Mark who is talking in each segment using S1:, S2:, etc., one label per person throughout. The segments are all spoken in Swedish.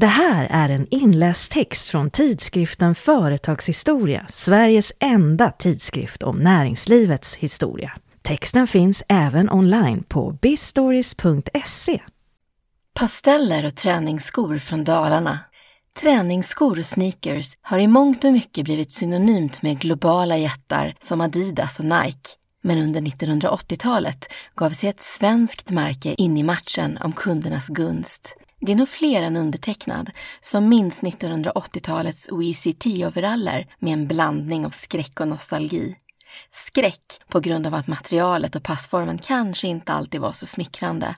S1: Det här är en inläst text från tidskriften Företagshistoria, Sveriges enda tidskrift om näringslivets historia. Texten finns även online på bistories.se.
S2: Pasteller och träningsskor från Dalarna. Träningsskor och sneakers har i mångt och mycket blivit synonymt med globala jättar som Adidas och Nike. Men under 1980-talet gav sig ett svenskt märke in i matchen om kundernas gunst. Det är nog fler än undertecknad som minns 1980-talets OECT-overaller med en blandning av skräck och nostalgi. Skräck på grund av att materialet och passformen kanske inte alltid var så smickrande.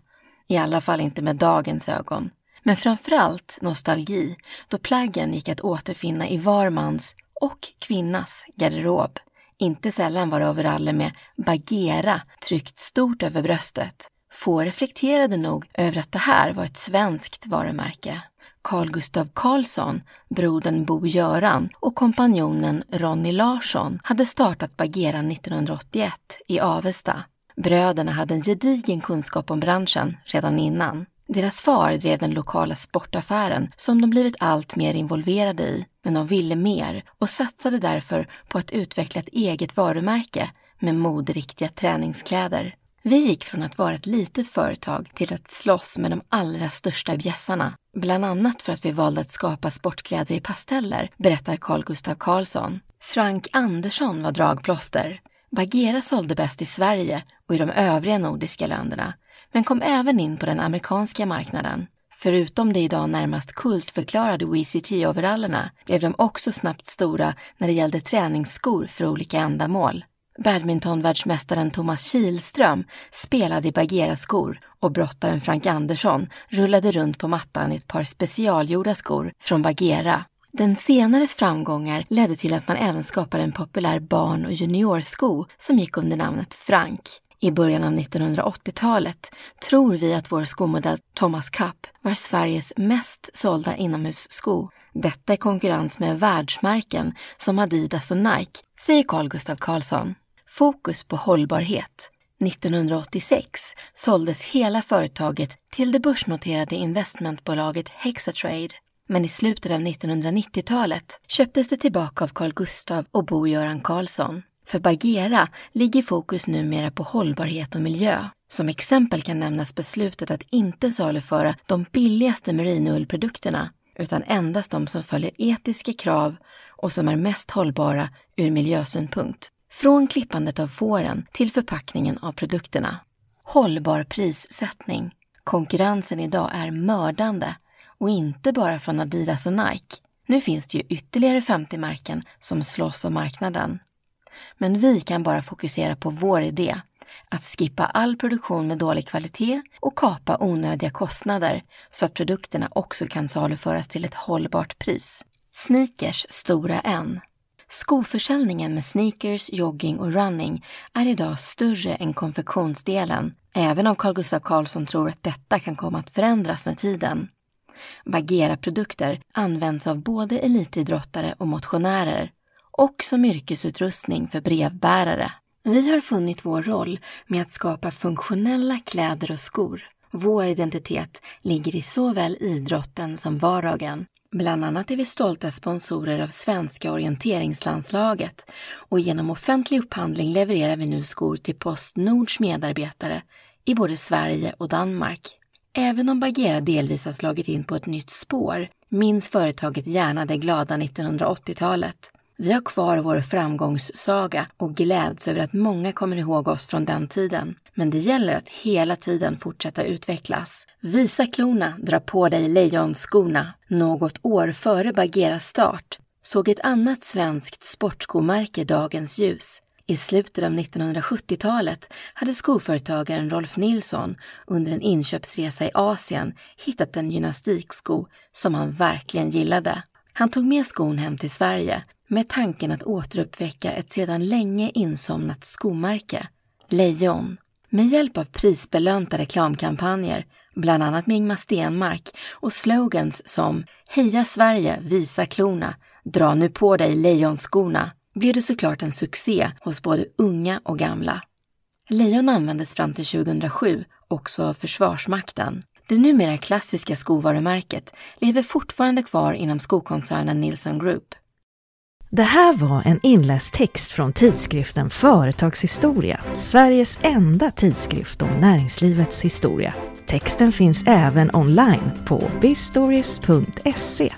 S2: I alla fall inte med dagens ögon. Men framförallt nostalgi, då plaggen gick att återfinna i var mans och kvinnas garderob. Inte sällan var det overaller med Bagheera tryckt stort över bröstet. Få reflekterade nog över att det här var ett svenskt varumärke. Carl Gustav Karlsson, brodern Bo-Göran och kompanjonen Ronny Larsson hade startat Bagheera 1981 i Avesta. Bröderna hade en gedigen kunskap om branschen redan innan. Deras far drev den lokala sportaffären som de blivit allt mer involverade i, men de ville mer och satsade därför på att utveckla ett eget varumärke med moderiktiga träningskläder. Vi gick från att vara ett litet företag till att slåss med de allra största bjässarna. Bland annat för att vi valde att skapa sportkläder i pasteller, berättar Carl Gustav Karlsson. Frank Andersson var dragplåster. Bagheera sålde bäst i Sverige och i de övriga nordiska länderna, men kom även in på den amerikanska marknaden. Förutom de idag närmast kultförklarade WCT-overallerna blev de också snabbt stora när det gällde träningsskor för olika ändamål. Badmintonvärldsmästaren Thomas Kihlström spelade i Bagheera-skor och brottaren Frank Andersson rullade runt på mattan i ett par specialgjorda skor från Bagheera. Den senares framgångar ledde till att man även skapade en populär barn och juniorsko som gick under namnet Frank. I början av 1980-talet tror vi att vår skomodell Thomas Cup var Sveriges mest sålda inomhussko. Detta i konkurrens med världsmärken som Adidas och Nike, säger Carl Gustav Karlsson. Fokus på hållbarhet. 1986 såldes hela företaget till det börsnoterade investmentbolaget Hexatrade. Men i slutet av 1990-talet köptes det tillbaka av Carl Gustav och Bo-Göran Karlsson. För Bagheera ligger fokus numera på hållbarhet och miljö. Som exempel kan nämnas beslutet att inte saluföra de billigaste merinoullprodukterna utan endast de som följer etiska krav och som är mest hållbara ur miljösynpunkt. Från klippandet av fåren till förpackningen av produkterna. Hållbar prissättning. Konkurrensen idag är mördande och inte bara från Adidas och Nike. Nu finns det ju ytterligare 50 märken som slåss om marknaden. Men vi kan bara fokusera på vår idé, att skippa all produktion med dålig kvalitet och kapa onödiga kostnader så att produkterna också kan saluföras till ett hållbart pris. Sneakers stora N. Skoförsäljningen med sneakers, jogging och running är idag större än konfektionsdelen, även om Carl Gustaf Karlsson tror att detta kan komma att förändras med tiden. Bagheera-produkter används av både elitidrottare och motionärer och som yrkesutrustning för brevbärare. Vi har funnit vår roll med att skapa funktionella kläder och skor. Vår identitet ligger i såväl idrotten som vardagen. Bland annat är vi stolta sponsorer av svenska orienteringslandslaget och genom offentlig upphandling levererar vi nu skor till Postnords medarbetare i både Sverige och Danmark. Även om Bagheera delvis har slagit in på ett nytt spår minns företaget gärna det glada 1980-talet. Vi har kvar vår framgångssaga och gläds över att många kommer ihåg oss från den tiden. Men det gäller att hela tiden fortsätta utvecklas. Visa klorna, dra på dig lejonskorna. Något år före Bagheeras start såg ett annat svenskt sportskomärke dagens ljus. I slutet av 1970-talet hade skoföretagaren Rolf Nilsson under en inköpsresa i Asien hittat en gymnastiksko som han verkligen gillade. Han tog med skon hem till Sverige med tanken att återuppväcka ett sedan länge insomnat skomärke, Lejon. Med hjälp av prisbelönta reklamkampanjer, bland annat med Ingmar Stenmark och slogans som Heja Sverige, visa klorna, dra nu på dig lejonskorna, blev det såklart en succé hos både unga och gamla. Lejon användes fram till 2007 också av Försvarsmakten. Det numera klassiska skovarumärket lever fortfarande kvar inom skokoncernen Nilsson Group.
S1: Det här var en inläst text från tidskriften Företagshistoria, Sveriges enda tidskrift om näringslivets historia. Texten finns även online på bizstories.se.